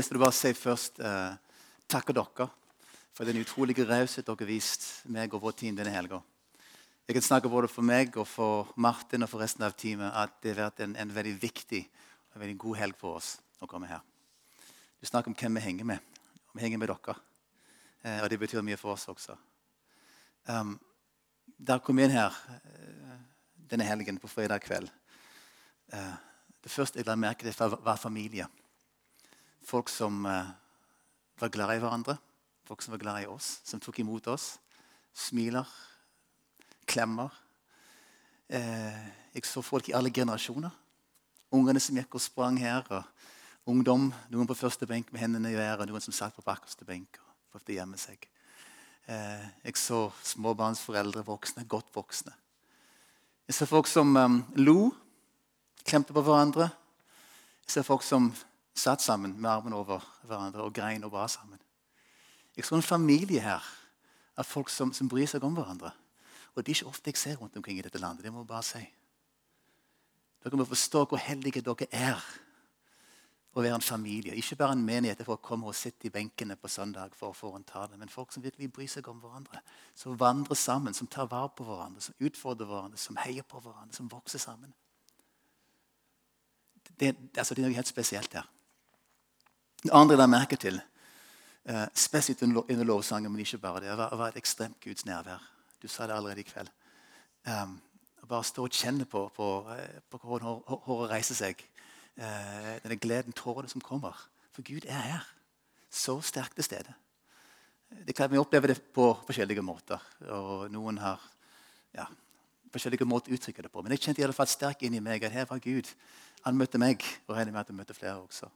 til å bare si først eh, takke dere for den utrolige raushet dere har vist meg og vår team denne helga. Jeg kan snakke både for meg og for Martin og for resten av teamet at det har vært en, en veldig viktig og veldig god helg for oss å komme her. Du snakker om hvem vi henger med. Vi henger med dere. Eh, og det betyr mye for oss også. Um, jeg kom inn her uh, denne helgen på fredag kveld uh, Det første jeg la merke til, var familie. Folk som uh, var glad i hverandre, folk som var glad i oss, som tok imot oss. Smiler, klemmer. jeg så folk i alle generasjoner. Ungene som gikk og sprang her. og Ungdom, noen på første benk med hendene i været, noen som satt på bakerste benk og prøvde å gjemme seg. Eh, jeg så småbarnsforeldre, voksne, godt voksne. Jeg så folk som lo, klemte på hverandre. Jeg så folk som satt sammen med armen over hverandre og grein og ba sammen. Jeg så en familie her av folk som, som, bryr seg om hverandre. Og Det er ikke ofte jeg ser rundt omkring i dette landet. det må jeg bare si. Dere må forstå hvor heldige dere er å være en familie. Ikke bare en menighet for å komme og sitte i benkene på søndag for å få en tale, men folk som virkelig bryr seg om hverandre. Som vandrer sammen, som tar vare på hverandre, som utfordrer hverandre, som heier på hverandre, som vokser sammen. Det, altså, det er noe helt spesielt her. Det andre jeg la merke til, eh, spesielt under lovsangen, men ikke bare det, var, var et ekstremt Guds nærvær. Du sa det allerede i kveld. Um, bare stå og kjenne på, på, eh, på hvordan håret reiser seg eh, denne gleden, tårene som kommer. For Gud er her. Så sterkt til stede. Det kan Vi opplever det på forskjellige måter. og Noen har ja, forskjellige måter å uttrykke det på. Men jeg kjente i alle fall sterkt inni meg at her var Gud. Han møtte meg, og regner med at han møtte flere også.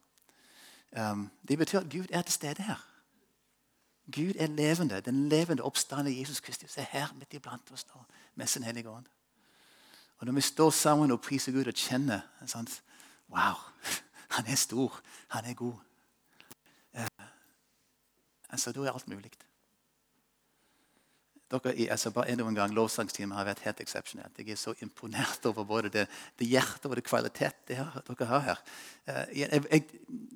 Det betyr at Gud er til stede her. Gud er levende. Den levende oppstanden Jesus Kristus er her midt iblant oss nå med sin hellige ånd. Og Når vi står sammen og priser Gud og kjenner sant, Wow! Han er stor. Han er god. Eh, altså, Da er alt mulig. Dere, altså bare en gang, Lovsangsteamet har vært helt eksepsjonelt. Jeg er så imponert over både det, det hjertet og det kvalitet det her, dere har her. Eh, jeg, jeg,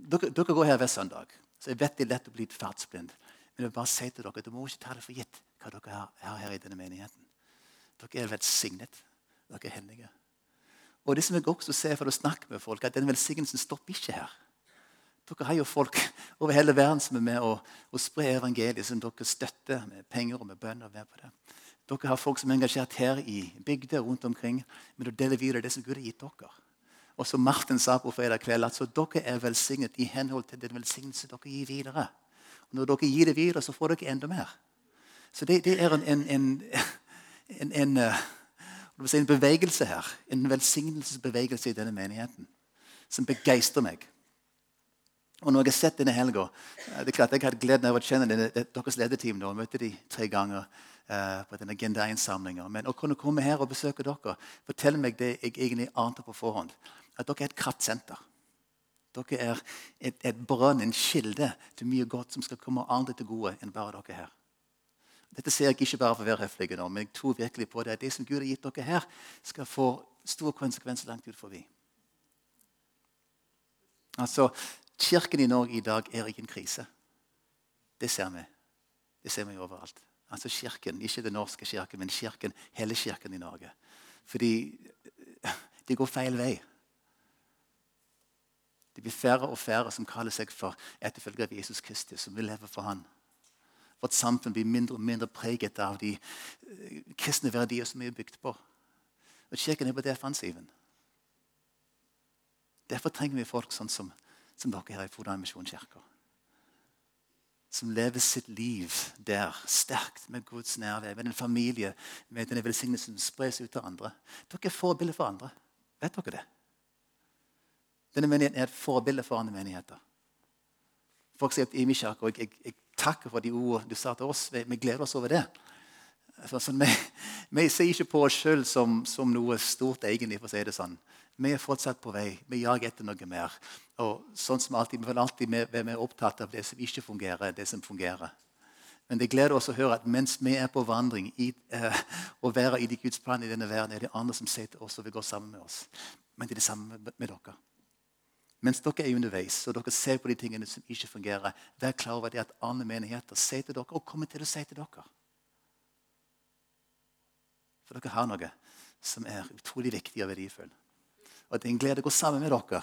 dere, dere, går her hver søndag, så jeg vet det er lett å bli fartsblind. Men jeg vil bare si til dere, du må ikke ta det for gitt hva dere har, har her i denne menigheten. Dere er velsignet. Dere er heldige. Og det som jeg også ser for å snakke med folk, at den velsignelsen stopper ikke her. Dere har jo folk over hele verden som er med å, spre evangeliet, som dere støtter med penger og med bønn. og med på det. Dere har folk som er engasjert her i bygder rundt omkring Men å dele videre det som Gud har gitt dere. Og som Martin sa på fredag kveld, at så dere er velsignet i henhold til den velsignelse dere gir videre. Og Når dere gir det videre, så får dere enda mer. Så det, det er en, en, en, en eh, en bevegelse her, en velsignelsesbevegelse i denne menigheten som begeistrer meg. Og når jeg har sett denne helga det er klart Jeg hadde gleden av å kjenne denne, deres lederteam. og møtte de tre ganger Uh, på denne Agenda 1-samlinga. Men å kunne komme her og besøke dere forteller meg det jeg egentlig ante på forhånd. At dere er et kraftsenter. Dere er et, et brønn, en kilde til mye godt som skal komme andre til gode enn bare dere her. Dette ser jeg ikke bare for å være høflig, nå, men jeg tror virkelig på det. At Det som Gud har gitt dere her, skal få store konsekvenser langt ut forbi. Altså, Kirken i Norge i dag er ikke en krise. Det ser vi. Det ser vi overalt. Altså kirken, Ikke den norske kirken, men kirken, hele kirken i Norge. Fordi det går feil vei. Det blir færre og færre som kaller seg for etterfølgere av Jesus Kristus, som vil leve for Han. Vårt samfunn blir mindre og mindre preget av de eh, kristne verdier som vi er bygd på. Og Kirken er på defensiven. Derfor trenger vi folk sånn som, som dere her i Fodal misjonskirke. Som lever sitt liv der, sterkt, med Guds nærvær, med en familie, med denne velsignelsen som spres ut til andre. Dere er forbilder for andre. Vet dere det? Denne menigheten er et forbilde for andre menigheter. Folk sier i min kirke, og jeg, jeg, takker for de ordene du sa til oss. Vi, vi gleder oss over det. Sånn, vi, vi, ser ikke på oss sjøl som, som, noe stort, egentlig, for å si det sånn. Vi er fortsatt på vei. Vi jager etter noe mer. Og sånn som alltid, Vi vil alltid være opptatt av det som ikke fungerer, det som fungerer. Men det gleder oss å høre at mens vi er på vandring i, eh, og være i de Guds plan i denne verden, er det andre som sier til oss og vil gå sammen med oss. Men det er det samme med dere. mens dere er underveis og dere ser på de tingene som ikke fungerer, vær klar over det at andre menigheter sier til dere og kommer til å si til dere. For dere har noe som er utrolig viktig og verdifullt. Og det er en glede å gå sammen med dere.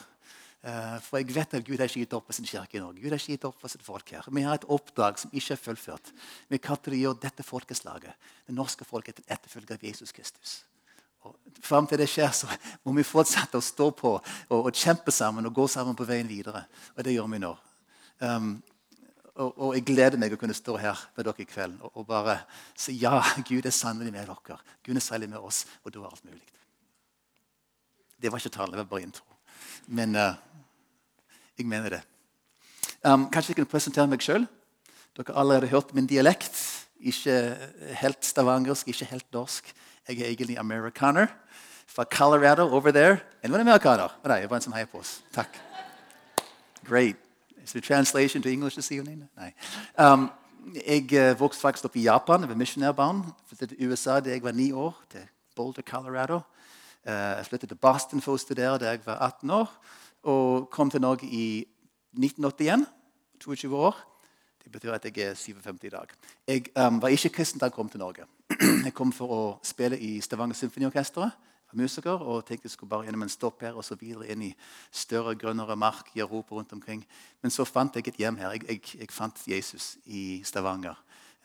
Eh, for jeg vet at Gud har ikke gitt opp på sin kirke i Norge. Gud har ikke gitt opp på sitt folk her. Vi har et oppdrag som ikke er fullført. Vi kan til å gjøre dette folkeslaget, det norske folket, til etterfølger av Jesus Kristus. Og Fram til det skjer, så må vi fortsette å stå på og, og, kjempe sammen og gå sammen på veien videre. Og det gjør vi nå. Um, og, og, jeg gleder meg å kunne stå her med dere i kveld og, og bare si ja, Gud er sannelig med dere. Gud er særlig med oss, og da er alt mulig. Det var ikke talen, det var bare intro. Men uh, jeg mener det. Um, kanskje jeg kunne presentere meg sjøl. Dere har allerede hørt min dialekt. Ikke helt stavangersk, ikke helt norsk. Jeg er egentlig amerikaner fra Colorado over there. En var amerikaner. Og det var en som heier på oss. Takk. Great. Is there translation to English this evening? Nei. Um, jeg uh, vokste faktisk opp i Japan. Jeg var misjonærbarn. Flyttet til USA da jeg var ni år, til Boulder, Colorado. Uh, jeg flyttet til Boston for å studere da jeg var 18 år. Og kom til Norge i 1981. 22 år. Det betyr at jeg er 57 i dag. Jeg um, var ikke kristen da jeg kom til Norge. Jeg kom for å spille i Stavanger Symfoniorkester. musiker og tenkte jeg skulle bare gjennom en stopp her og så videre inn i større, grønnere mark i Europa rundt omkring. Men så fant jeg et hjem her. Jeg, jeg, jeg fant Jesus i Stavanger.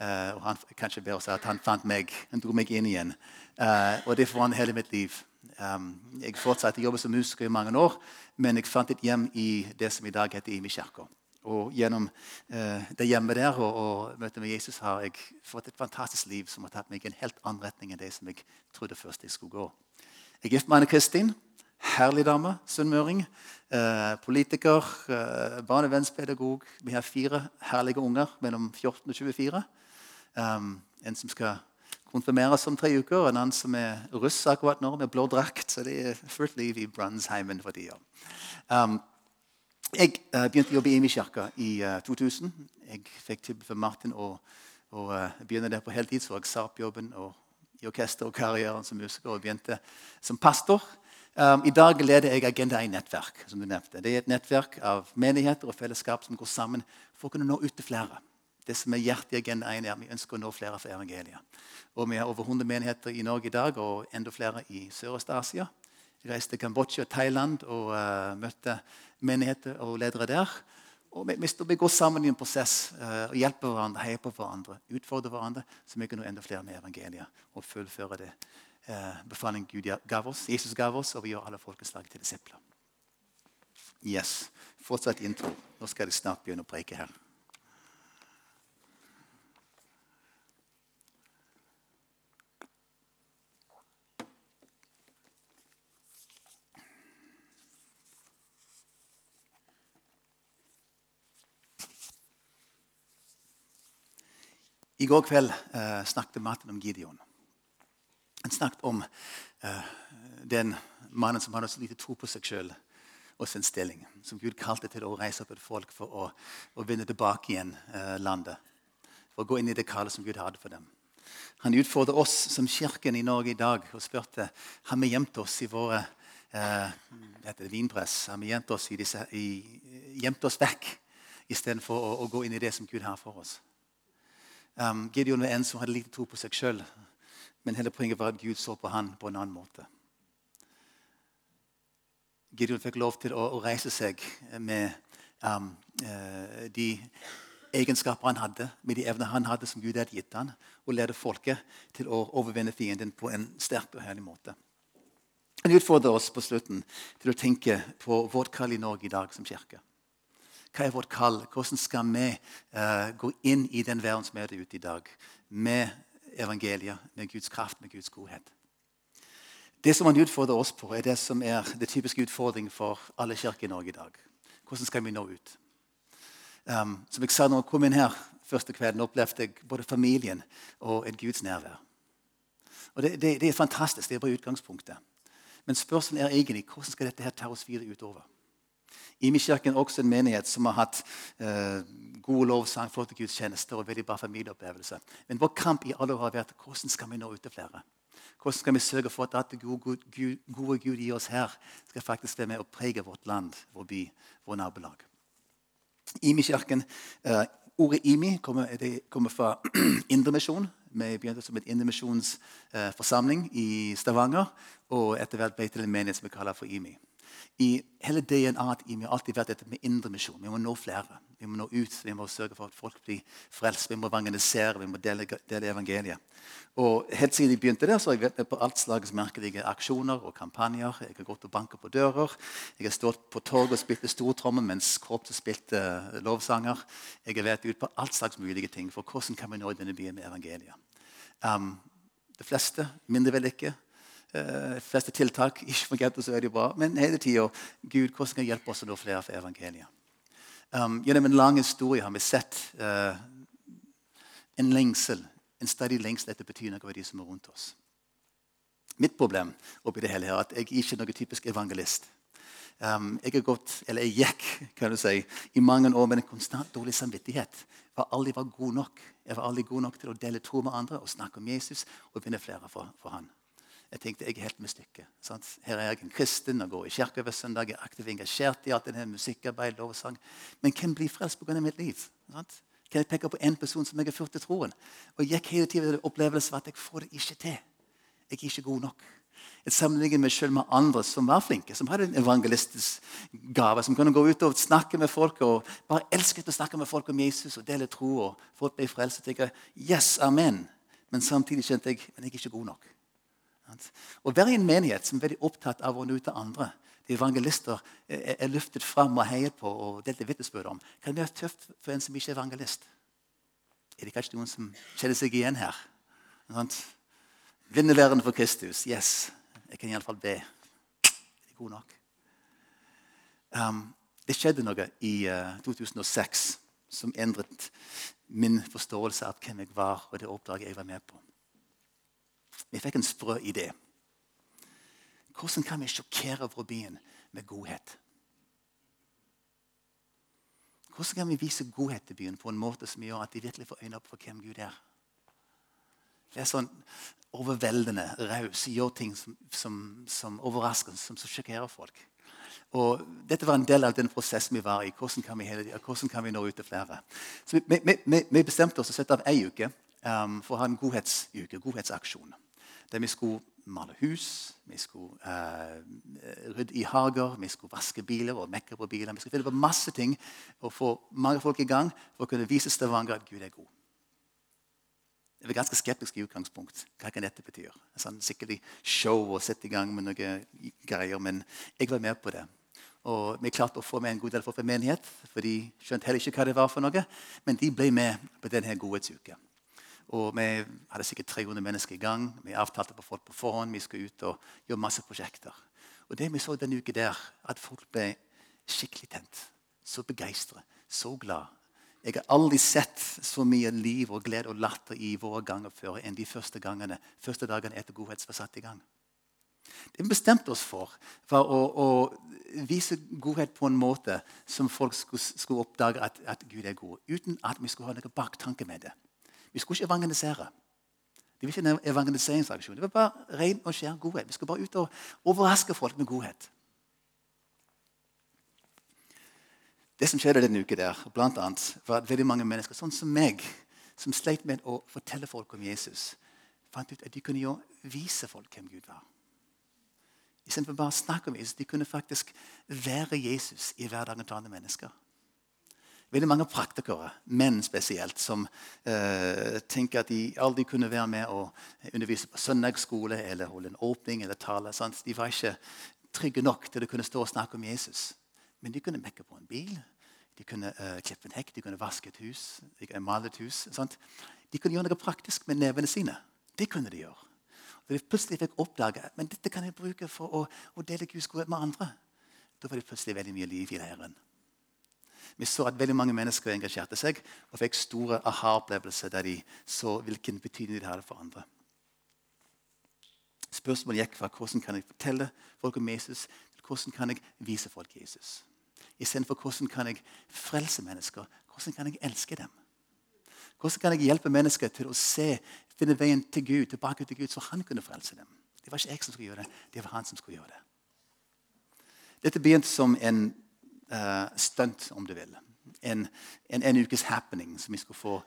Uh, og han, kanskje bedre at han fant meg. Han dro meg inn igjen. Uh, og det forandret hele mitt liv. Um, jeg fortsatte å jobbe som musiker i mange år, men jeg fant et hjem i det som i dag heter Imi kirke. Og gjennom uh, det hjemmet der og, og møtet med Jesus har jeg fått et fantastisk liv som har tatt meg i en helt annen retning enn det som jeg trodde først jeg skulle gå. Jeg er gift med Anne Kristin. Herlig dame. Sunnmøring. Eh, politiker. Eh, barnevernspedagog. Vi har fire herlige unger mellom 14 og 24. Um, en som skal konfirmeres om tre uker, og en annen som er russ akkurat nå med blå drakt. Så det er fullt liv i Brannsheimen for tida. Um, jeg uh, begynte å jobbe i Imi kirke i uh, 2000. Jeg fikk tilbud fra Martin å, å uh, begynne der på heltid. Så var jeg SARP-jobben og, i orkester og karrieren som musiker og begynte som pastor. Um, I dag leder jeg Agenda 1-nettverk. som du nevnte. Det er et nettverk av menigheter og fellesskap som går sammen for å kunne nå ut til flere. Det som er hjertet i Agenda 1 er at Vi ønsker å nå flere for evangeliet. Og Vi har over 100 menigheter i Norge i dag og enda flere i Sørøst-Asia. Jeg reiste til Kambodsja og Thailand og uh, møtte menigheter og ledere der. Og vi, vi går sammen i en prosess uh, og hjelper hverandre, heier på hverandre, utfordrer hverandre, så vi kan nå enda flere med evangeliet og fullføre det uh, befaling Gud gav oss, Jesus gav oss, og vi gjør alle folkeslag til disipler. Yes. Fortsatt intro. Nå skal jeg snart begynne å preke her. I går kveld eh, snakket Martin om Gideon. Han snakket om eh, den mannen som hadde så lite tro på seg sjøl og sin stilling. Som Gud kalte til å reise opp et folk for å, å vinne tilbake igjen eh, landet. For å gå inn i det kallet som Gud hadde for dem. Han utfordret oss som kirken i Norge i dag og spurte har vi gjemt oss i våre eh, vinpress. Har vi gjemt oss, i disse, i, gjemt oss vekk istedenfor å, å gå inn i det som Gud har for oss. Um, Gideon var en som hadde lite tro på seg sjøl. Men hele poenget var at Gud så på han på en annen måte. Gideon fikk lov til å, å reise seg med um, uh, de egenskaper han hadde, med de evner han hadde som Gud hadde gitt han, og lede folket til å overvinne fienden på en sterk og herlig måte. Han utfordrer oss på slutten til å tenke på vårt kall i Norge i dag som kirke. Hva er vårt kall? Hvordan skal vi uh, gå inn i den verden som er der ute i dag, med evangeliet, med Guds kraft, med Guds godhet? Det som han utfordrer oss på, er det som er det typiske utfordringen for alle kirker i Norge i dag. Hvordan skal vi nå ut? Um, som jeg sa når jeg kom inn her første kvelden, opplevde jeg både familien og et Guds nærvær. Og det, det, det, er fantastisk. Det er bare utgangspunktet. Men spørsmålet er egentlig hvordan skal dette her ta oss videre utover? Imekirken er også en menighet som har hatt eh, god lovsang, flotte gudstjenester og veldig bra familieopplevelse. Men vår kamp i alle år har vært hvordan skal vi nå ut til flere? Hvordan skal vi sørge for at det gode Gud, gode Gud gir oss her, skal faktisk være med å prege vårt land, vår by, vår nabolag? Imi-kirken, eh, Ordet IMI kommer, kommer fra Indremisjon. Vi begynte som et indremisjonsforsamling eh, i Stavanger. Og etter hvert ble til en menighet som vi kaller for IMI. I hele DNA-et i meg har alltid vært dette med indremisjon. Vi må nå flere. Vi må nå ut, vi må sørge for at folk blir frelst. Vi må evangelisere, vi må dele, dele evangeliet. Og Helt siden jeg begynte der, så har jeg vært med på alt slags merkelige aksjoner og kampanjer. Jeg har gått og banket på dører. Jeg har stått på torget og spilt stortromme mens korpset spilte uh, lovsanger. Jeg har vært ute på alt slags mulige ting. For hvordan kan vi nå denne byen med evangeliet? Um, de fleste mindre vellykket de eh, fleste tiltak ikke fungerte, så er det bra. Men hele tida Gud, hvordan kan hjelpe oss å nå flere for evangeliet? Um, gjennom en lang historie har vi sett uh, en lengsel, en stadig lengsel etter betydning over de som er rundt oss. Mitt problem oppi det hele her, er at jeg ikke er noen typisk evangelist. Um, jeg har gått, eller jeg gikk kan du si, i mange år med en konstant dårlig samvittighet. Jeg var aldri god nok. Jeg var aldri god nok til å dele tro med andre og snakke om Jesus og vinne flere for, for han. Jeg tenkte jeg er helt med stykket. Sant? Her er jeg en kristen og går i kirke hver søndag. Jeg er aktivt engasjert i alt denne musikkarbeid, lovsang. Men hvem blir frelst pga. mitt liv? Sant? Kan jeg peke på én person som jeg har ført til troen? Og jeg gikk hele tiden opplevelsen av at jeg får det ikke til. Jeg er ikke god nok. Jeg sammenligner meg selv med andre som var flinke, som hadde en evangelistisk gave. Som kunne gå ut og snakke med folk og bare elsket å snakke med folk om Jesus og dele tro. og Folk ble frelst. Og tenkte, yes, amen. Men samtidig kjente jeg men jeg er ikke god nok. Være i en menighet som er veldig opptatt av å nå ut til andre, de evangelister er løftet fram og heiet på og delt vitnesbyrd om, kan det være tøft for en som ikke er evangelist. Er det kanskje noen som kjenner seg igjen her? Vinne for Kristus. Yes. Jeg kan iallfall be. Er det god nok? Um, det skjedde noe i uh, 2006 som endret min forståelse av hvem jeg var, og det oppdraget jeg var med på. Vi fikk en sprø idé. Hvordan kan vi sjokkere vår byen med godhet? Hvordan kan vi vise godhet til byen på en måte som gjør at de virkelig får øynene opp for hvem Gud er? Det er sånn overveldende raus, gjør ting som, som, som overrasker, som, som sjokkerer folk. Og Dette var en del av den prosessen vi var i. Hvordan kan vi, hele, hvordan kan vi nå ut til flere? Så vi, vi, vi bestemte oss å sette av ei uke um, for å ha en godhetsuke, godhetsaksjon der vi skulle male hus, vi skulle uh, rydde i hager, vi skulle vaske biler og mekke på biler. Vi skulle finne på masse ting og få mange folk i gang for å kunne vise Stavanger at Gud er god. Jeg var ganske skeptisk i utgangspunkt. Hva kan dette bety? Sånn, sikkert show og sette i gang med noen greier, men jeg var med på det. Og Vi klarte å få med en god del folk fra menighet, for de skjønte heller ikke hva det var for noe. Men de ble med på denne godhetsuka. Og Vi hadde sikkert 300 mennesker i gang. Vi avtalte på folk på forhånd. Vi skulle ut og gjøre masse prosjekter. Og det vi så denne uken der, at folk ble skikkelig tent. Så begeistret, så glad. Jeg har aldri sett så mye liv og glede og latter i våre ganger før enn de første gangene, første dagene etter godhets var satt i gang. Det vi bestemte oss for, var å, å, vise godhet på en måte som folk skulle, skulle oppdage at, at Gud er god, uten at vi skulle ha noen baktanke med det. Vi skulle ikke evangelisere. Det var ikke en evangeliseringsaksjon. Det var bare ren og skjær godhet. Vi skulle bare ut og overraske folk med godhet. Det som skjedde denne uka, der, blant annet, var at veldig mange mennesker, sånn som meg, som sleit med å fortelle folk om Jesus, fant ut at de kunne jo vise folk hvem Gud var. Istedenfor bare å snakke om Jesus, de kunne faktisk være Jesus i hverdagen til andre mennesker veldig mange praktikere, menn spesielt, som eh, tenker at de aldri kunne være med og undervise på søndagsskole eller holde en åpning eller tale. Sant? De var ikke trygge nok til å kunne stå og snakke om Jesus. Men de kunne mekke på en bil, de kunne eh, klippe en hekk, de kunne vaske et hus, de kunne male et hus. Sant? De kunne gjøre noe praktisk med nevene sine. Det kunne de gjøre. Og de plutselig fikk oppdage men dette kan jeg bruke for å, å dele Guds godhet med andre. Da var det plutselig veldig mye liv i leiren. Vi så at veldig mange mennesker engasjerte seg og fikk store aha-opplevelser der de så hvilken betydning det hadde for andre. Spørsmålet gikk fra hvordan kan jeg fortelle folk om Jesus, til hvordan kan jeg vise folk Jesus. Istedenfor hvordan kan jeg frelse mennesker, hvordan kan jeg elske dem? Hvordan kan jeg hjelpe mennesker til å se, finne veien til Gud, tilbake til Gud, så han kunne frelse dem? Det var ikke jeg som skulle gjøre det, det var han som skulle gjøre det. Dette begynte som en uh, stunt, om du vil. En, en, en, ukes happening som vi skulle få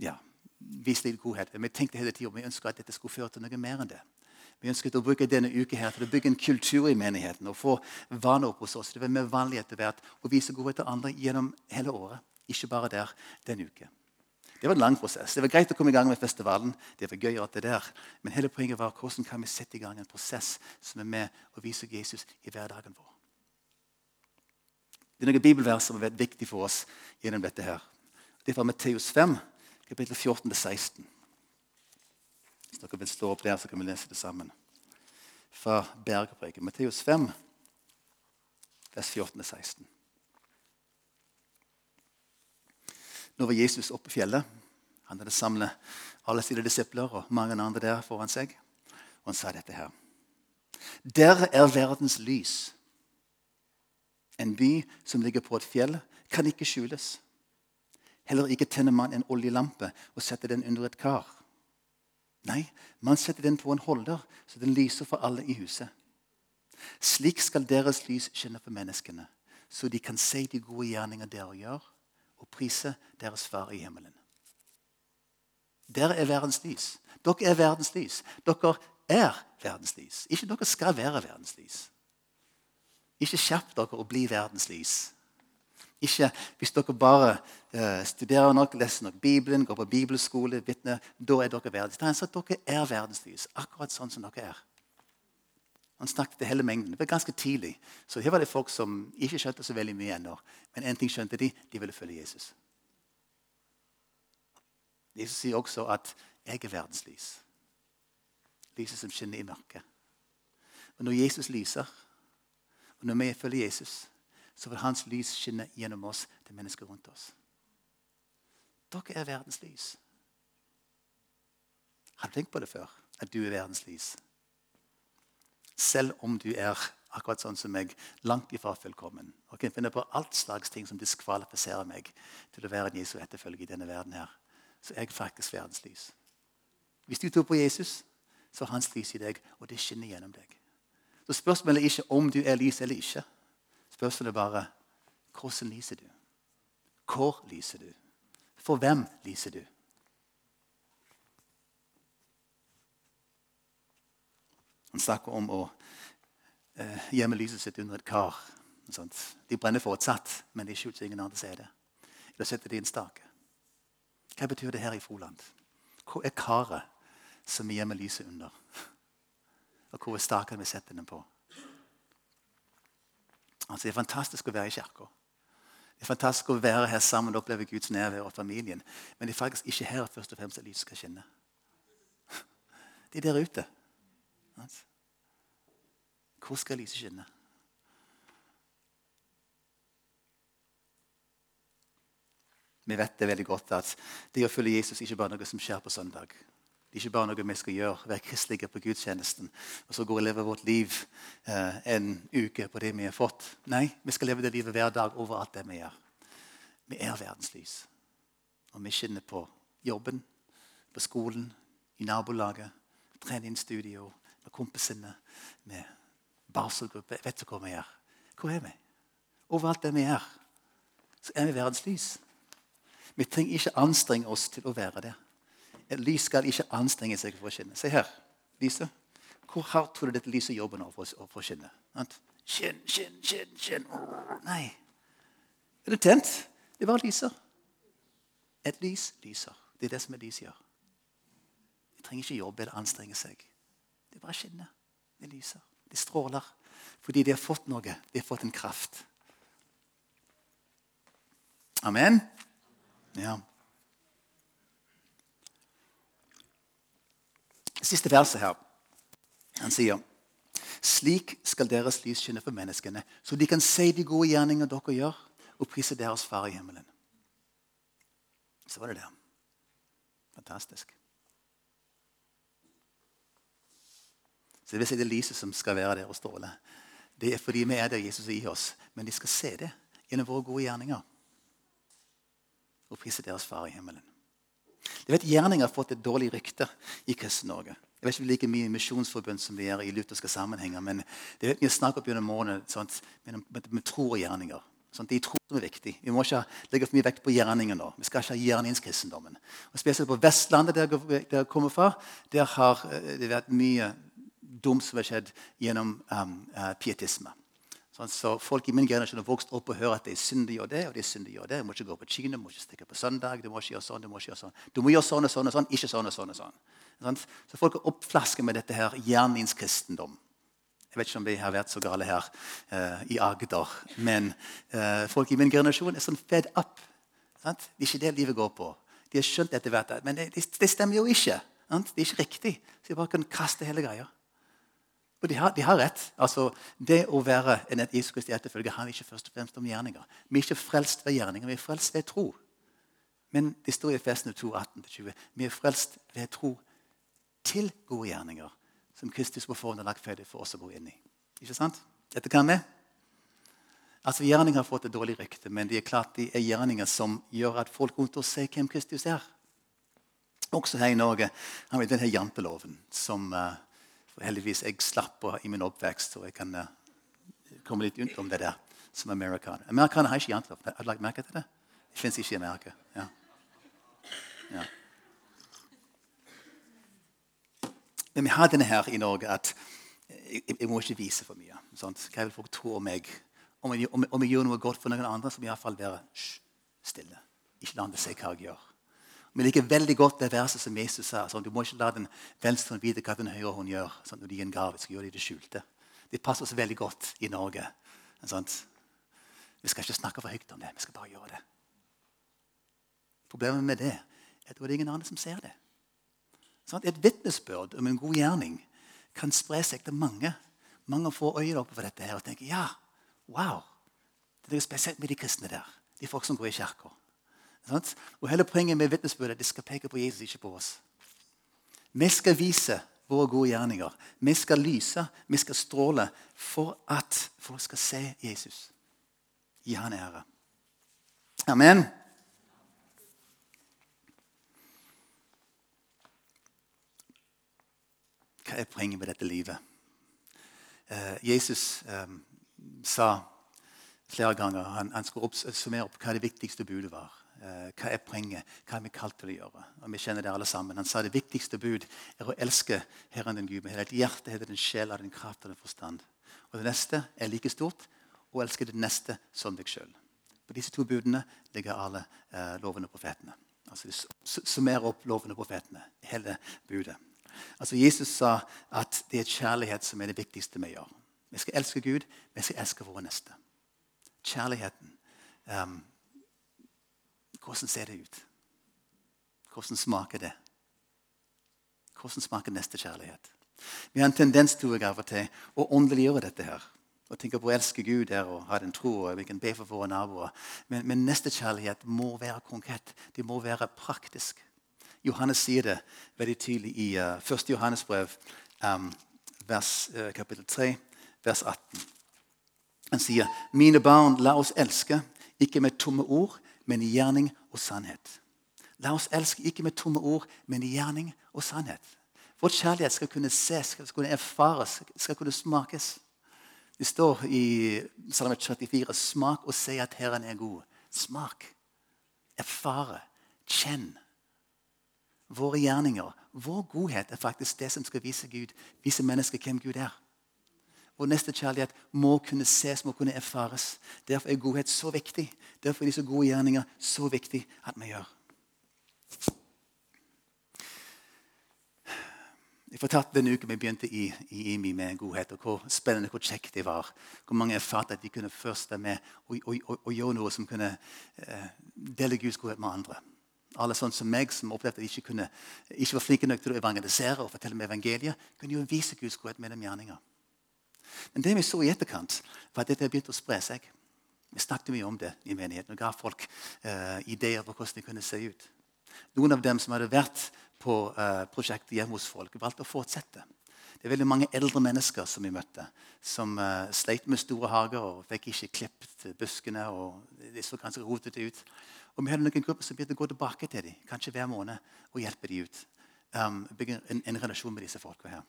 ja, vise litt godhet. Vi tenkte hele tiden, vi ønsket at dette skulle føre til noe mer enn det. Vi ønsket å bruke denne uka her til å bygge en kultur i menigheten og få vaner opp hos oss. Det var mer vanlig etter hvert å vise godhet til andre gjennom hele året, ikke bare der den uke. Det var en lang prosess. Det var greit å komme i gang med festivalen. Det var gøy at det der. Men hele poenget var hvordan kan vi sette i gang en prosess som er med å vise Jesus i hverdagen vår. Det er noen bibelvers som vært viktig for oss gjennom dette. her. Det er fra Matteus 5, kapittel 14-16. Hvis dere vil stå opp der, så kan vi lese det sammen. Fra Bergpreken. Matteus 5, vers 14-16. Nå var Jesus oppe på fjellet. Han hadde samlet alle sine disipler og mange andre der foran seg. Og han sa dette her. Der er verdens lys. En by som ligger på et fjell, kan ikke skjules. Heller ikke tenner man en oljelampe og setter den under et kar. Nei, man setter den på en holder, så den lyser for alle i huset. Slik skal deres lys skinne for menneskene, så de kan se de gode gjerninger dere gjør, og prise deres far i himmelen. Dere er verdens lys. Dere er verdens lys. Dere er verdens lys. Ikke dere skal være verdens lys. Ikke skjerp dere og bli verdens lys. Ikke hvis dere bare uh, studerer nok, leser nok Bibelen, går på bibelskole, vitner, da er dere verdens lys. Dere er verdens lys, akkurat sånn som dere er. Han snakket til hele mengden. Det var ganske tidlig. Så her var det folk som ikke skjønte så veldig mye ennå. Men én ting skjønte de de ville følge Jesus. Jesus sier også at 'jeg er verdens lys'. Lyset som skinner i mørket. Og Når Jesus lyser, og når vi følger Jesus, så vil hans lys skinne gjennom oss til mennesker rundt oss. Dere er verdens lys. Har du tenkt på det før? At du er verdens lys? Selv om du er akkurat sånn som meg, langt ifra fullkommen. Og kan finne på alt slags ting som diskvalifiserer meg til å være en Jesu etterfølger i denne verden. her. Så er jeg faktisk verdens lys. Hvis du tror på Jesus, så er hans lys i deg, og det skinner gjennom deg. Så Spørsmålet er ikke om du er lys eller ikke. Spørsmålet er bare hvordan lyser du? Hvor lyser du? For hvem lyser du? Han snakker om å eh, gjemme lyset sitt under et kar. De brenner fortsatt, men de skjuler ingen andre ser det. Da setter de en stake. Hva betyr det her i Froland? Hvor er karet som vi gjemmer lyset under? Og hvor staken vi setter den på? Altså, det er fantastisk å være i kirka. Det er fantastisk å være her sammen og oppleve Guds nærvær og familien. Men det er faktisk ikke her først og fremst at lyset skal skinne. Det er der ute. Hvor skal lyset skinne? Vi vet det veldig godt at det å følge Jesus ikke bare noe som skjer på søndag. Det er ikke bare noe vi skal gjøre, være kristelige på gudstjenesten og så gå og leve vårt liv eh, en uke på det vi har fått. Nei, vi skal leve det livet hver dag over alt det vi gjør. Vi er verdens lys. Og vi skinner på jobben, på skolen, i nabolaget, treningsstudio, med kompisene, med barselgruppe. Vet du hvor vi er. Hvor er vi? Overalt der vi er, så er vi verdens lys. Vi trenger ikke anstrenge oss til å være der. Et lys skal ikke anstrenge seg for å skinne. Se her. Lyset. Hvor hardt tror du dette lyset jobber nå for, for å skinne? Skinn, skinn, skinn, skinn. Nei. Er det tent? Det bare lyser. Et lys lyser. Det er det som et lys gjør. Det trenger ikke jobbe eller anstrenge seg. Det bare skinner. Det lyser. Det stråler. Fordi de har fått noe. De har fått en kraft. Amen. Ja. Siste verset her. Han sier slik skal deres lys skinne for menneskene, så de kan se de gode gjerninger dere gjør, og prise deres far i himmelen. Så var det det. Fantastisk. Så Det vil si det lyset som skal være der og stråle. Det er fordi vi er der Jesus er i oss. Men de skal se det gjennom våre gode gjerninger. Og prise deres far i himmelen. Jeg vet Gjerninger har fått et dårlig rykte i Kristen-Norge. Jeg vet ikke like mye misjonsforbund som vi gjør i lutherske sammenhenger. Men det er mye snakk opp gjennom sånt, med, med, med tro og gjerninger. Sånt, det er tro som er viktig. Vi må ikke legge for mye vekt på gjerninger nå. Vi skal ikke ha gjerningskristendommen. Og Spesielt på Vestlandet, der jeg kommer fra, der har eh, det vært mye dumt som har skjedd gjennom um, uh, pietisme. Sånn, så Folk i min generasjon har vokst opp og hører at det er synd å gjøre det. og det er synd å gjøre det. Du må ikke gå på kino, du må ikke stikke på søndag. Du må ikke gjøre sånn, du må ikke gjøre sånn. Du må gjøre sånn og sånn og sånn, ikke sånn og sånn. og sånn. sånn. Så Folk er oppflasket med dette her gjerningskristendom. Jeg vet ikke om vi har vært så gale her uh, i Agder. Men uh, folk i min generasjon er sånn fed up. Sant? Det er ikke det livet går på. De har skjønt hvert, men det, det, stemmer jo ikke. Sant? Det er ikke riktig. Så de bare kan kaste hele greia. Og de har, de har, rett. Altså, Det å være en Jesus Kristi etterfølger handler ikke først og fremst om gjerninger. Vi er ikke frelst ved gjerninger, vi er frelst ved tro. Men det står i Efesene 2, 18-20. Vi er frelst ved tro til gode gjerninger, som Kristus på forhånd har lagt ferdig for oss å gå inn i. Ikke sant? Dette kan vi. Altså, Gjerninger har fått et dårlig rykte, men de er klart de er gjerninger som gjør at folk rundt oss ser hvem Kristus er. Også her i Norge har vi denne janteloven som uh, heldigvis jeg slapp i min oppvekst, så jeg kan uh, komme litt rundt om det der som amerikaner. Amerikanere har ikke jantelov. Har du lagt merke til det? Det fins ikke i Amerika. Ja. Ja. Men vi har denne her i Norge at jeg, jeg må ikke vise for mye. Sant? Hva vil folk tro om meg? Om jeg, om, om jeg gjør noe godt for noen andre, så må jeg iallfall være stille. Ikke la andre se hva jeg gjør. Vi liker veldig godt det verset som Jesus sa. Sånn, du må ikke la den venstre hånd vite hva den høyre hånd gjør. Sånn, når de gir en gave, skal gjøre det i det skjulte. Det passer oss veldig godt i Norge. Sånn. Vi skal ikke snakke for høyt om det. Vi skal bare gjøre det. Problemet med det er at det er ingen andre som ser det. Sånn, et vitnesbyrd om en god gjerning kan spre seg til mange. Mange får øynene oppe for dette her og tenker ja, wow. Det er spesielt med de kristne der. De folk som går i kirka. Og hele Poenget med vitnesbyrdet det skal peke på Jesus, ikke på oss. Vi skal vise våre gode gjerninger. Vi skal lyse, vi skal stråle for at folk skal se Jesus. Gi han ære. Amen. Hva er poenget med dette livet? Uh, Jesus um, sa flere ganger Han, han skulle oppsummere opp hva det viktigste budet var. Eh, hva er poenget? Hva er vi kalt til å gjøre? Og vi kjenner det alle sammen. Han sa det viktigste bud er å elske Herren din Gud med hele ditt hjerte, hele din sjel, av din kraft og din forstand. Og det neste er like stort å elske det neste som deg sjøl. På disse to budene ligger alle eh, lovene og profetene. Altså De summerer opp lovene og profetene. Hele budet. Altså Jesus sa at det er kjærlighet som er det viktigste vi gjør. Vi skal elske Gud, vi skal elske våre neste. Kjærligheten. Um, hvordan ser det ut? Hvordan smaker det? Hvordan smaker neste kjærlighet? Vi har en tendens til av og til å åndeliggjøre dette. her. Og tenke på å elske Gud der og ha den tro. og vi kan be for våre naboer. Men, men nestekjærlighet må være konkret. Det må være praktisk. Johannes sier det veldig tydelig i uh, 1. Johannes brev, um, vers, uh, kapittel 3, vers 18. Han sier, 'Mine barn, la oss elske, ikke med tomme ord, men i gjerning og sannhet. La oss elske ikke med tomme ord, men i gjerning og sannhet. Vår kjærlighet skal kunne ses, skal kunne erfares, skal kunne smakes. Det står i Salme 34.: Smak og se at Herren er god. Smak. Erfare. Kjenn. Våre gjerninger, vår godhet, er faktisk det som skal vise Gud, vise mennesker hvem Gud er. Vår neste kjærlighet må kunne ses, må kunne erfares. Derfor er godhet så viktig. Derfor er disse gode gjerninger så viktig at vi gjør. Jeg fortalte denne uken vi begynte i, IMI med godhet, og hvor spennende hvor kjekt det var. Hvor mange erfarte at de kunne først med og, og, og, og, gjøre noe som kunne eh, dele Guds godhet med andre. Alle sånn som meg, som opplevde at de ikke, kunne, ikke var flinke nok til å evangelisere og fortelle om evangeliet, kunne jo vise Guds godhet med dem gjerninger. Men det vi så i etterkant, var at dette begynte å spre seg. Vi snakket mye om det i menigheten og ga folk uh, ideer på hvordan det kunne se ut. Noen av dem som hadde vært på uh, prosjektet hjemme hos folk, valgte å fortsette. Det er veldig mange eldre mennesker som vi møtte, som uh, sleit med store hager og fikk ikke klippet buskene. og De så ganske rotete ut. Og Vi hadde noen grupper som begynte å gå tilbake til dem kanskje hver måned, og hjelpe dem ut. Um, bygge en, en, relasjon med disse folka her.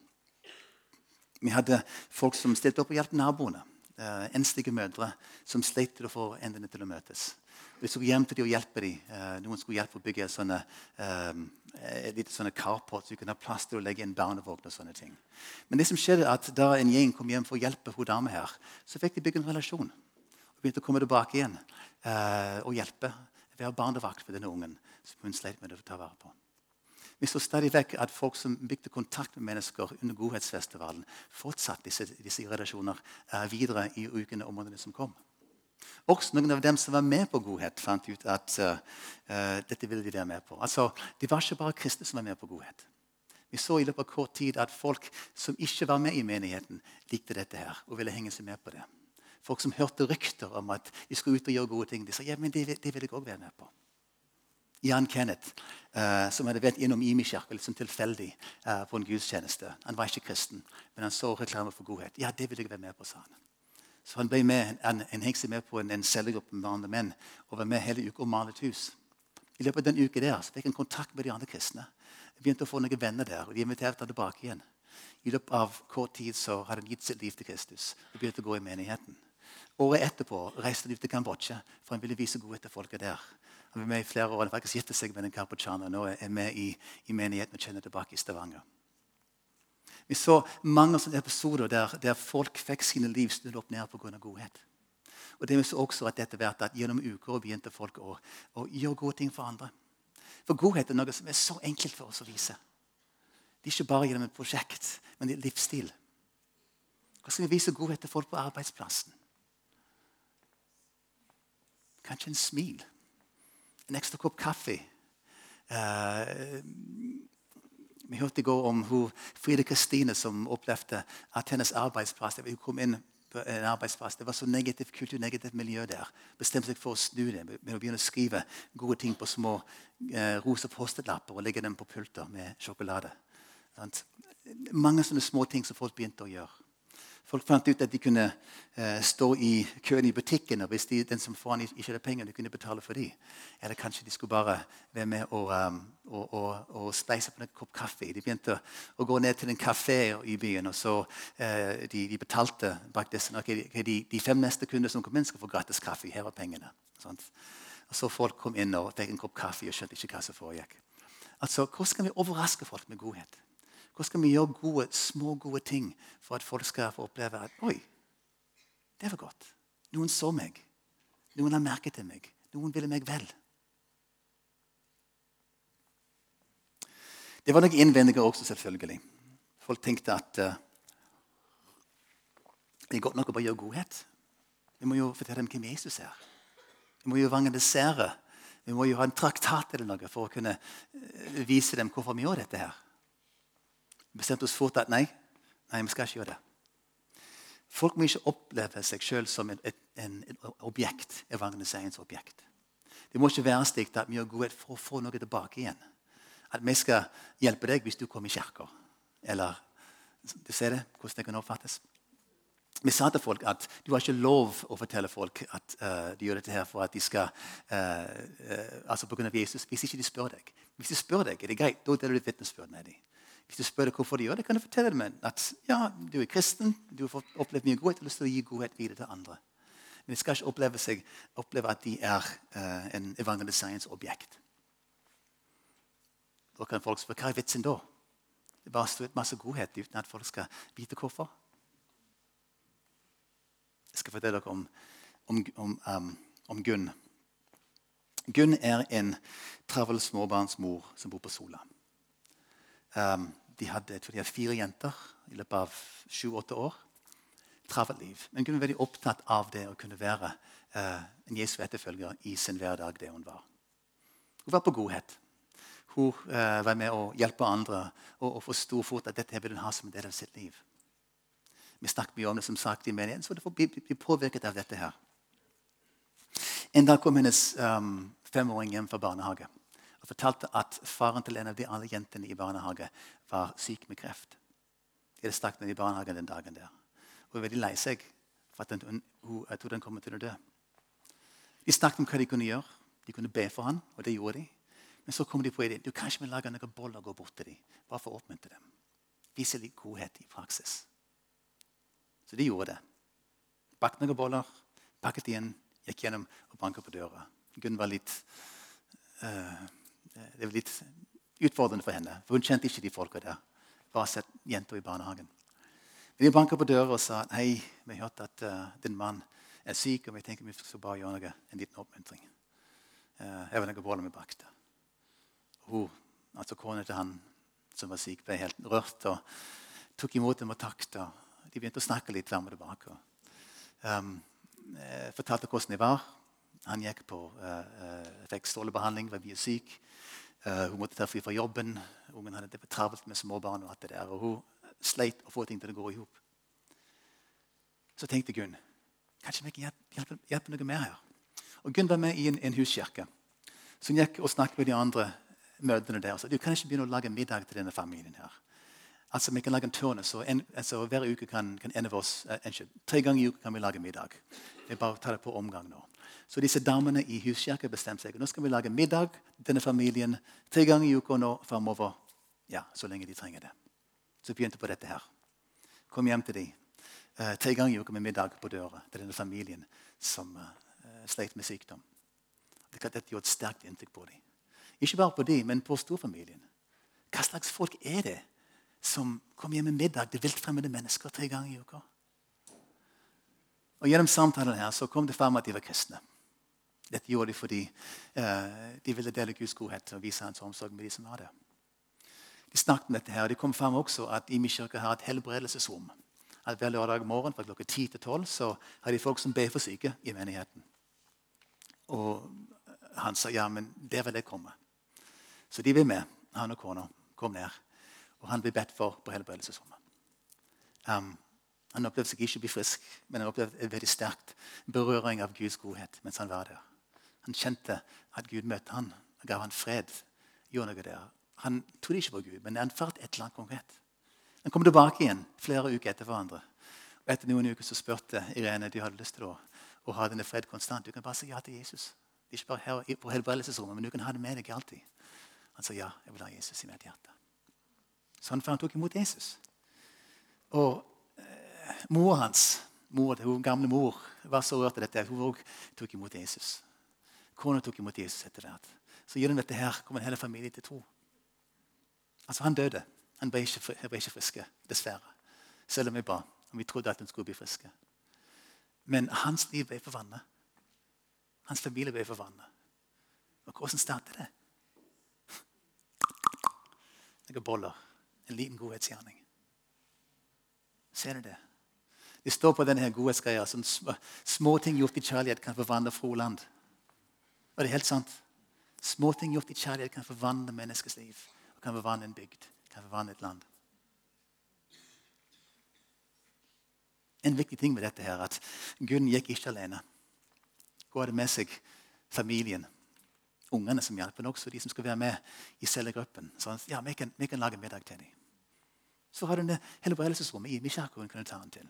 Vi hadde folk som stilte opp og hjalp naboene. Uh, enslige mødre som slet til å få endene til å møtes. Vi skulle hjem til dem og hjelpe dem. Uh, noen skulle hjelpe å bygge sånne, uh, et sånne carport, så vi kunne ha plass til å legge inn barnevogn. og sånne ting. Men det som skjedde at da en gjeng kom hjem for å hjelpe hun dame her, så fikk de bygge en relasjon. Og begynte å komme tilbake igjen uh, og hjelpe. Være barnevakt for denne ungen som hun slet med å ta vare på. Vi så stadig vekk at folk som bygde kontakt med mennesker under Godhetsfestivalen, fortsatte disse, disse relasjoner videre i ukene og månedene som kom. Også noen av dem som var med på godhet, fant ut at uh, dette ville de være med på. Altså, Det var ikke bare kristne som var med på godhet. Vi så i løpet av kort tid at folk som ikke var med i menigheten, likte dette her og ville henge seg med på det. Folk som hørte rykter om at de skulle ut og gjøre gode ting, de sa ja, men det, det vil jeg òg være med på. Jan Kenneth, eh, som hadde vært innom Imi-kirka litt sånn tilfeldig eh, på en gudstjeneste. Han var ikke kristen, men han så reklame for godhet. Ja, det vil jeg være med på, sa han. Så han ble med, han, han hengte seg med på en, en cellegruppe med andre menn og var med hele uka og malet hus. I løpet av den uka der så fikk han kontakt med de andre kristne. Jeg begynte å få noen venner der, og de inviterte han tilbake igjen. I løpet av kort tid så hadde han gitt sitt liv til Kristus og begynte å gå i menigheten. Året etterpå reiste han ut til Kambodsja, for han ville vise godhet til folket der. Han var med i flere år, han har faktisk gitt seg med en kambodsjaner. Nå er med i, i menigheten og kjenner tilbake i Stavanger. Vi så mange sånne episoder der, der folk fikk sine liv snudd opp ned pga. godhet. Og det vi så også at etter hvert at Gjennom uker begynte folk å, å, gjøre gode ting for andre. For godhet er noe som er så enkelt for oss å vise. Det er ikke bare gjennom et prosjekt, men det er livsstil. Hva skal vi vise godhet til folk på arbeidsplassen? Kanskje en smil. En ekstra kopp kaffe. Uh, vi hørte i går om hun, Fride Kristine som opplevde at hennes arbeidsplass hun kom inn på en arbeidsplass, Det var så negativt kultur, negativt miljø der. Bestemte seg for å snu det med å begynne å skrive gode ting på små uh, rosa post-it-lapper og legge dem på pulter med sjokolade. Mange sånne små ting som folk begynte å gjøre. Folk fant ut at de kunne eh, stå i køen i butikken, og hvis de, den som foran ikke hadde penger, de kunne betale for dem. Eller kanskje de skulle bare være med og, um, og, og, og spleise på en kopp kaffe. De begynte å gå ned til en kafé i byen, og så eh, de, de, betalte bak disse. Okay, de, de, fem neste kunder som kom inn, skal få gratis kaffe. Her var pengene. Sånt. Og så Folk kom inn og fikk en kopp kaffe og skjønte ikke hva som foregikk. Altså, Hvordan kan vi overraske folk med godhet? Hvordan skal vi gjøre gode, små, gode ting for at folk skal få oppleve at Oi, det var godt. Noen så meg. Noen har merket til meg. Noen ville meg vel. Det var noen innvendinger også, selvfølgelig. Folk tenkte at uh, det er godt nok å bare gjøre godhet. Vi må jo fortelle dem hvem Jesus er. Vi må jo evangelisere. Vi må jo ha en traktat eller noe for å kunne uh, vise dem hvorfor vi gjør dette. her. Bestemte oss fort at nei, nei, vi skal ikke gjøre det. Folk må ikke oppleve seg sjøl som et, et, en, et objekt, evangeliseringsobjekt. Det må ikke være slik at vi gjør godhet for å få noe tilbake igjen. At vi skal hjelpe deg hvis du kommer i kirka. Eller du ser det, hvordan det kan oppfattes. Vi sa til folk at du har ikke lov å fortelle folk at uh, de gjør dette her for at de skal uh, uh, altså på grunn av Jesus, hvis ikke de spør deg. Hvis de spør deg, er det greit. Da deler du et vitnesbyrd med dem. Hvis du spør deg hvorfor de gjør det, kan du fortelle dem at ja, du er kristen, du har opplevd mye godhet og lyst til å gi godhet videre til andre. Men de skal ikke oppleve, seg, oppleve at de er uh, en evangeliseringsobjekt. Da kan folk spørre hva er vitsen da? Det bare står ut masse godhet uten at folk skal vite hvorfor. Jeg skal fortelle dere om, om, om, um, om Gunn. Gunn er en travel småbarnsmor som bor på Sola. Um, de hadde de hadde fire jenter i løpet av sju-åtte år. Travelt liv. Men hun var veldig opptatt av det å kunne være eh, en Jesu etterfølger i sin hverdag. det Hun var Hun var på godhet. Hun eh, var med å hjelpe andre og, og forsto fort at dette ville hun ha som en del av sitt liv. Vi snakket mye om det som sagt i menigheten, så det får bli, bli påvirket av dette her. En dag kom hennes um, femåring hjem fra barnehage og fortalte at faren til en av de andre jentene i barnehage var syk med kreft. De hadde snakket med i barnehagen den dagen der. Hun var veldig lei seg for at hun, hun, tror den kommer til å dø. De snakket om hva de kunne gjøre. De kunne be for han, og det gjorde de. Men så kom de på ideen du kan ikke lage noen boller og gå bort til dem. Bare for å oppmuntre dem. Vise litt godhet i praksis. Så de gjorde det. Bakte noen boller, pakket de inn, gikk gjennom og banket på døra. Gunn var litt uh, Det var litt utfordrende for henne, for hun kjente ikke de folka der. Bare sett jenter i barnehagen. Men de banket på døra og sa hei, vi har hørt at uh, din mann er syk, og vi tenker vi skal bare gjøre noe, en liten oppmuntring. Uh, jeg var noen boller vi bakte. Hun, altså Kona til han som var syk, ble helt rørt og tok imot dem og takket. De begynte å snakke litt fram og tilbake. Um, fortalte hvordan de var. Han gikk på, uh, fikk strålebehandling, var mye syk. Uh, hun måtte ta fri fra jobben. Ungen hadde det travelt med småbarn. Og alt det der, og hun sleit å få ting til å gå i hop. Så tenkte Gunn kanskje vi kan hjelpe, hjelpe, noe mer her. Og Gunn var med i en, en huskirke. Så hun gikk og snakket med de andre mødrene der. Så du kan ikke begynne å lage middag til denne familien. her. Altså, Vi kan lage en turnus. og altså, Hver uke kan, kan en av oss uh, Tre ganger i uka kan vi lage middag. Vi bare tar det på omgang nå. Så disse damene i huskirka bestemte seg. Nå skal vi lage middag denne familien tre ganger i uka nå framover. Ja, så lenge de trenger det. Så begynte på dette her. Kom hjem til dem. Uh, tre ganger i uka med middag på døra til denne familien som uh, sleit med sykdom. Dette gjorde et sterkt inntrykk på dem. Ikke bare på dem, men på storfamilien. Hva slags folk er det som kommer hjem med middag til viltfremmede mennesker tre ganger i uka? Og Gjennom samtalen her så kom det fram at de var kristne. Dette gjorde de fordi eh, de ville dele Guds godhet og vise hans omsorg med de som var der. De snakket om dette her, og det kom fram også at Imi kirke har et helbredelsesrom. At Hver lørdag morgen fra klokka 10 til 12 så har de folk som ber for syke i menigheten. Og han sa ja, men der vil jeg komme. Så de vil med, han og kona. Kom ned. Og han blir bedt for på helbredelsesrommet. Um, han opplevde seg ikke å bli frisk, men han opplevde en veldig sterkt berøring av Guds godhet mens han var der. Han kjente at Gud møtte han og ga han fred. gjorde noe der. Han trodde ikke på Gud, men han fant et eller annet konkret. Han kom tilbake igjen flere uker etter hverandre. Og Etter noen uker så spurte Irene de hadde lyst til å, å ha denne fred konstant. Du kan bare si ja til Jesus. Ikke bare her på helbredelsesrommet, men du kan ha det med deg alltid. Han sa ja, jeg vil ha Jesus i mitt hjerte. Sånn for han tok imot Jesus. Og mor hans, mor, hun gamle mor, var så rørt av dette. Hun òg tok imot Jesus. Kona tok imot Jesus etter hvert. Så gjennom dette her kom en hel familie til tro. Altså, han døde. Han ble ikke, ble ikke friske, dessverre. Selv om vi ba. Og vi trodde at han skulle bli friske. Men hans liv ble forvandlet. Hans familie ble forvandlet. Og hvordan startet det? noen boller. En liten godhetsgjerning. Ser du det? Det står på denne godhetsgreia som små ting gjort i kjærlighet kan forvandle Froland. Og det er helt sant. Små ting gjort i kjærlighet kan forvandle menneskets liv. Og kan forvandle en bygd. Kan forvandle et land. En viktig ting med dette her, at Gunn gikk ikke alene. Hun hadde med seg familien ungene som hjelper, men også de som skal være med i cellegruppen. Så ja, vi kan, vi kan lage middag til dem. Så har du helbredelsesrommet i kirken hun kunne ta den til.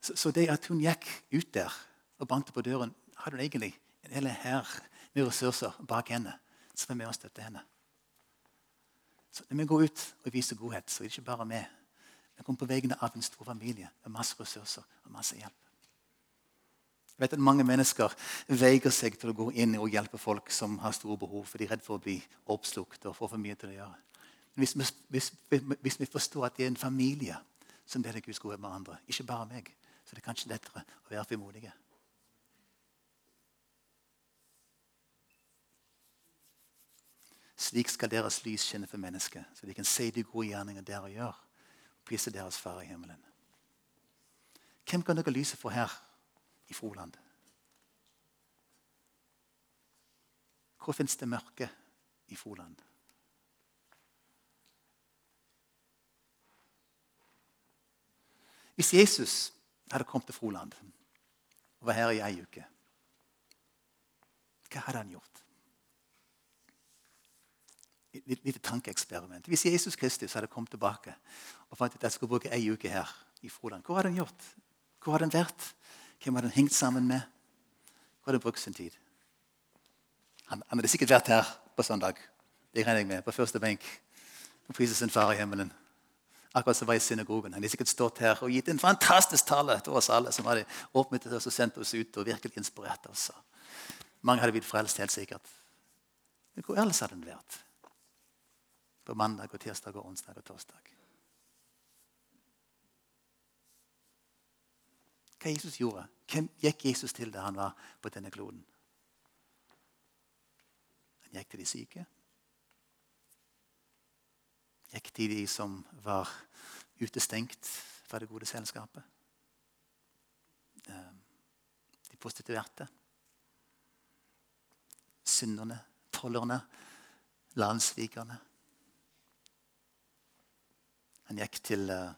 Så, så, det at hun gikk ut der og bankte på døren, hadde hun egentlig en hel hær med ressurser bak henne som var med og støtte henne. Så når vi går ut og viser godhet, så er det ikke bare vi. Vi kommer på vegne av en stor familie med masse ressurser og masse hjelp. Jeg vet at Mange mennesker veier seg til å gå inn og hjelpe folk som har store behov, for de er redd for å bli oppslukt og få for mye til å gjøre. Men hvis vi, hvis, hvis vi forstår at det er en familie som deler Guds godhet med andre, ikke bare meg, så det er kanskje lettere å være frimodige. Slik skal deres lys skinne for mennesket, så de kan se de gode gjerninger dere gjør, og prise deres far i himmelen. Hvem kan dere lyse for her? i Froland? Hvor fins det mørke i Froland? Hvis Jesus hadde kommet til Froland og var her i ei uke, hva hadde han gjort? et lite tankeeksperiment. Hvis Jesus Kristus hadde kommet tilbake og fant at jeg skulle bruke ei uke her i Froland, hva hadde han gjort? Hvor hadde han vært? Hvem hadde han hengt sammen med? Hvor hadde han brukt sin tid? Han, han hadde sikkert vært her på søndag. Det regner jeg med. På første benk. Og priser sin far i himmelen. Akkurat som var i synagogen. Han har sikkert stått her og gitt en fantastisk tale til oss alle, som hadde åpnet oss og sendt oss ut og virkelig inspirert oss. Mange hadde blitt frelst, helt sikkert. Men hvor ellers hadde han vært? På mandag og tirsdag og onsdag og torsdag. Hva Jesus gjorde? Hvem gikk Jesus til da han var på denne kloden? Han gikk til de syke. Gikk til de som var utestengt fra det gode selskapet. Ehm, de prostituerte. Synderne, tollerne, landssvikerne. Han gikk til uh,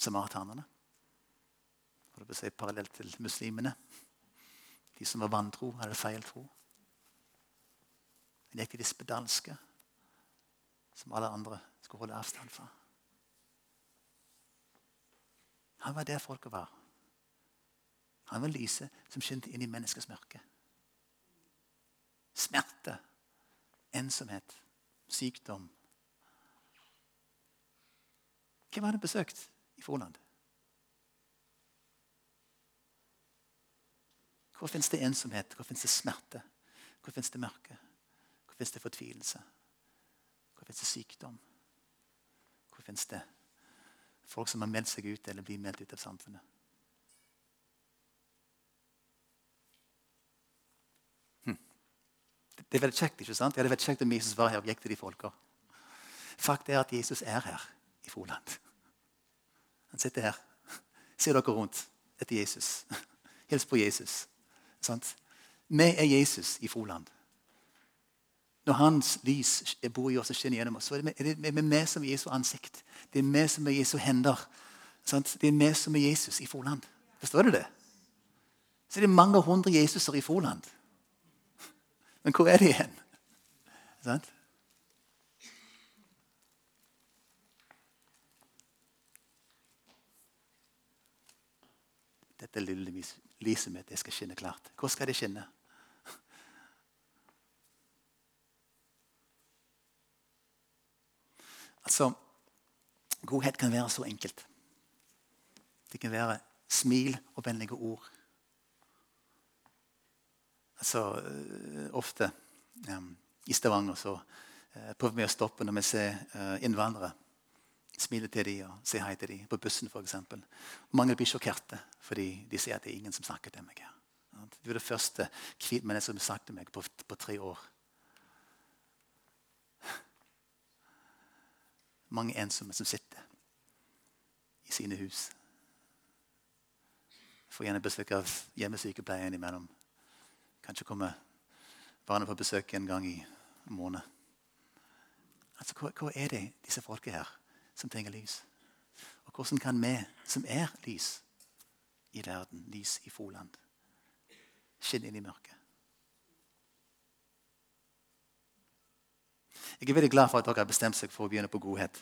samaritanerne. Holdt på å si parallelt til muslimene. De som var vantro, hadde feil tro. Han gikk til de spedalske som alle andre skulle holde avstand fra. Han var der folket var. Han var lyset som skinte inn i menneskets mørke. Smerte, ensomhet, sykdom. Hvem hadde besøkt i Froland? Hvor fins det ensomhet? Hvor fins det smerte? Hvor fins det mørke? Hvor fins det fortvilelse? Hvor fins det sykdom? Hvor fins det folk som har meldt seg ut eller blir meldt ut av samfunnet? Hm. Det er veldig kjekt, ikke sant? Ja, det er veldig kjekt om Jesus var her og gikk til de folka. Faktum er at Jesus er her i Froland. Han sitter her. Ser dere rundt etter Jesus. Hils på Jesus. Sant? Vi er Jesus i Froland. Når hans lys bor i oss og skinner gjennom oss, så er det vi som er Jesu ansikt. Det er vi som er Jesu hender. Sant? Det er vi som er Jesus i Froland. Forstår du det? Så er det mange hundre Jesuser i Froland. Men hvor er de igjen? Sant? Dette lille lyset mitt det skal skinne klart. Hvor skal det skinne? Altså, Godhet kan være så enkelt. Det kan være smil og vennlige ord. Altså, øh, Ofte um, i Stavanger så uh, prøver vi å stoppe når vi ser uh, innvandrere. Smile til dem og si hei til dem på bussen f.eks. Mange blir sjokkerte fordi de sier at det er ingen som snakker til meg. her. Du er det første hvitmennesket som har sagt til meg på, på tre år. Mange ensomme som sitter i sine hus. Får gjerne besøk av hjemmesykepleien imellom. Kanskje kommer barna på besøk en gang i måneden. Altså, hva, hva, er det disse folka her som trenger lys? Og hvordan kan vi som er lys i verden, lys i Froland, skinne inn i mørket? Jeg er veldig glad for at dere har bestemt seg for å begynne på godhet.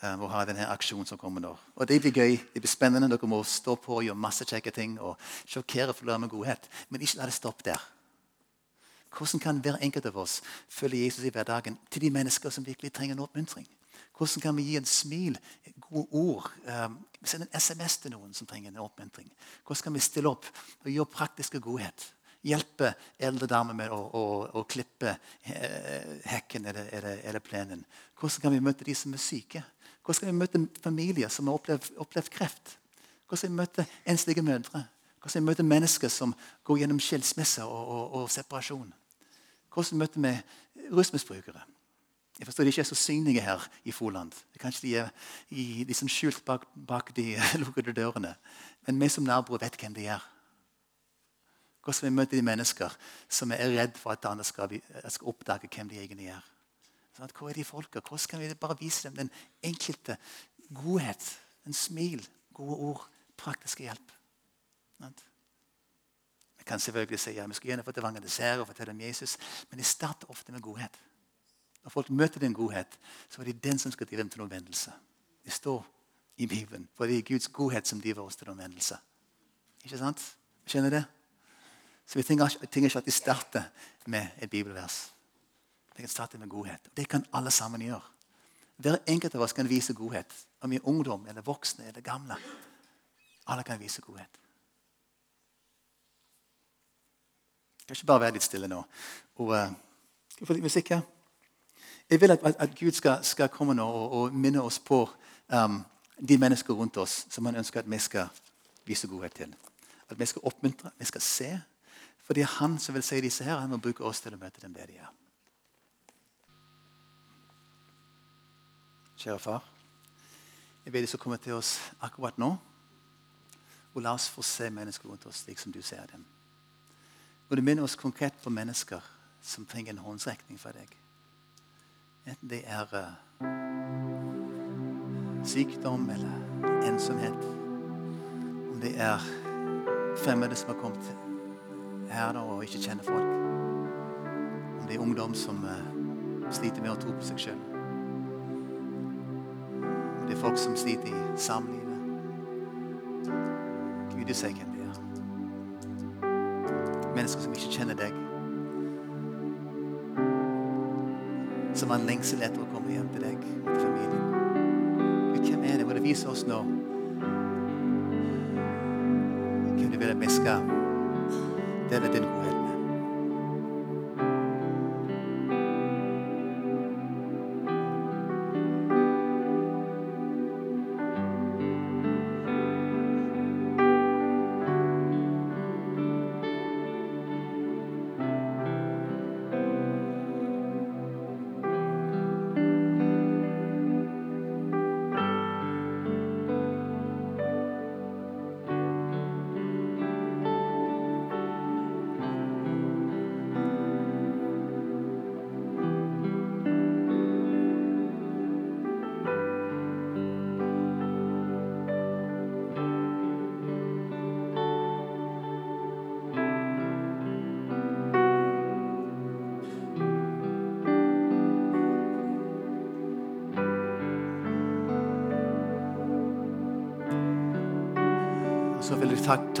Um, og ha denne aksjonen som kommer nå. Og Det blir gøy, det blir spennende. Dere må stå på og gjøre masse kjekke ting. og sjokkere for med godhet. Men ikke la det stoppe der. Hvordan kan hver enkelt av oss følge Jesus i hverdagen til de mennesker som virkelig trenger en oppmuntring? Hvordan kan vi gi en smil, gode ord, um, sende en SMS til noen som trenger en oppmuntring? Hvordan kan vi stille opp og gjøre praktiske godhet? Hjelpe eldre damer med å, å, å klippe eh, hekken eller, eller, eller, plenen? Hvordan kan vi møte de som er syke? Hvordan kan vi møte familier som har opplevd, opplevd kreft? Hvordan kan vi møte enslige mødre? Hvordan kan vi møte mennesker som går gjennom skilsmisse og, og, og separasjon? Hvordan møter vi rusmisbrukere? Jeg forstår De ikke er så synlige her i Froland. Kanskje de er i, liksom skjult bak, bak de lukkede dørene. Men vi som naboer vet hvem de er. Hvordan vi møter de mennesker som er redd for at andre skal, skal oppdage hvem de egentlig er. Sånn hvor er de folka? Hvordan kan vi bare vise dem den enkelte godhet? En smil, gode ord, praktiske hjelp. Vi kan selvfølgelig si ja, vi skal gjerne få til dessert og fortelle om Jesus, men det starter ofte med godhet. Når folk møter din godhet, så er det den som skal drive dem til omvendelse. Det står i Bibelen. For det er Guds godhet som driver oss til omvendelse. Ikke sant? Skjønner det? Så vi trenger ikke at de starter med et bibelvers. Vi kan starte med godhet. Det kan alle sammen gjøre. Hver enkelt av oss kan vise godhet. Om vi er ungdom eller voksne eller gamle. Alle kan vise godhet. Kan ikke bare være litt stille nå. Og, uh, skal vi få litt musikk her? Jeg vil at, at Gud skal, skal, komme nå og, og minne oss på um, de mennesker rundt oss som han ønsker at vi skal vise godhet til. At vi skal oppmuntre, vi skal se. For det er han som vil si disse her. Han må bruke oss til å møte dem der de er. Kjære far. Jeg ber deg som kommer til oss akkurat nå. Og la oss få se mennesker rundt oss slik som du ser dem. Og du minner oss konkret på mennesker som trenger en håndsrekning fra deg. Enten det er uh, sykdom eller ensomhet. Om det er fremmede som har kommet her da, og ikke kjenner folk. Om det er ungdom som uh, sliter med å tro på seg sjøl. Om det er folk som sliter i samlivet. Gud, du sier hvem det er. Mennesker som ikke kjenner deg. som har en lengsel etter å komme hjem til deg og til familien. Men hvem er det? Må du vise oss nå hvem du vil at vi skal dele din godhet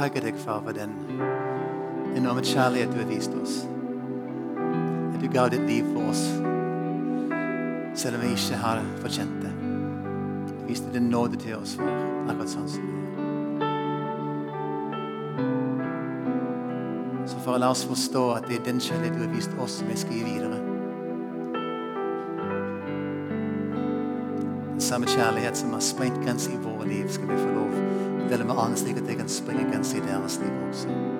jeg deg, far, for den enorme kjærlighet du har vist oss. At du ga ditt liv for oss, selv om vi ikke har fortjent det. Du viste din nåde til oss for akkurat sånn som du er. Så for la oss forstå at det er den kjærlighet du har vist oss, som vi skal gi videre. Den samme kjærlighet som har sprengt grenser i våre liv, skal vi få lov dele med andre, slik at jeg kan springe i deres liv også.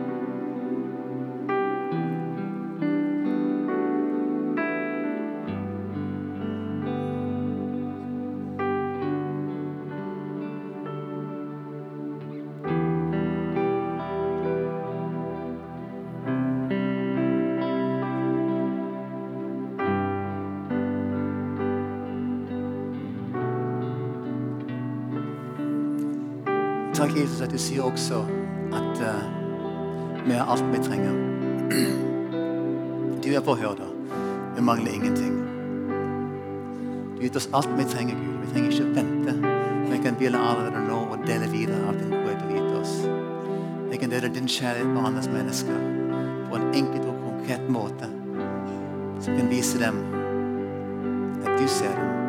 Jesus, at du sier også at uh, vi har alt vi trenger. Du er hyrde. Vi mangler ingenting. Du har oss alt vi trenger, Gud. Vi trenger ikke vente. Vi kan begynne allerede nå og dele videre av din godhet du har gitt oss. Vi kan dele din kjærlighet med andres mennesker på en enkel og konkret måte som kan vise dem at du ser dem.